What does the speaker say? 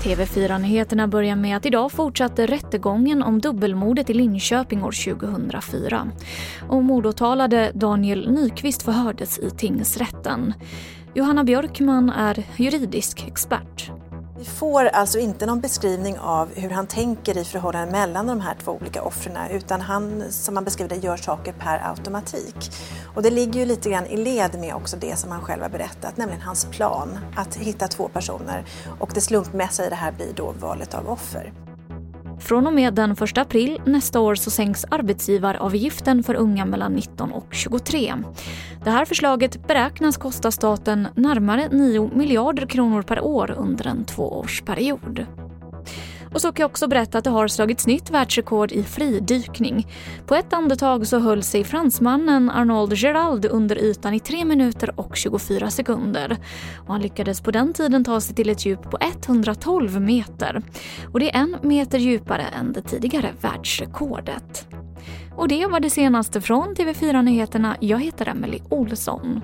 TV4-nyheterna börjar med att idag fortsatte rättegången om dubbelmordet i Linköping år 2004. Och mordåtalade Daniel Nyqvist förhördes i tingsrätten. Johanna Björkman är juridisk expert. Vi får alltså inte någon beskrivning av hur han tänker i förhållandet mellan de här två olika offren utan han, som han beskriver det, gör saker per automatik. Och det ligger ju lite grann i led med också det som han själv har berättat, nämligen hans plan att hitta två personer och det slumpmässiga i det här blir då valet av offer. Från och med den 1 april nästa år så sänks arbetsgivaravgiften för unga mellan 19 och 23. Det här förslaget beräknas kosta staten närmare 9 miljarder kronor per år under en tvåårsperiod. Och så kan jag också berätta att det har slagits nytt världsrekord i fridykning. På ett andetag så höll sig fransmannen Arnold Gerald under ytan i 3 minuter och 24 sekunder. Och han lyckades på den tiden ta sig till ett djup på 112 meter. Och det är en meter djupare än det tidigare världsrekordet. Och det var det senaste från TV4 Nyheterna. Jag heter Emily Olsson.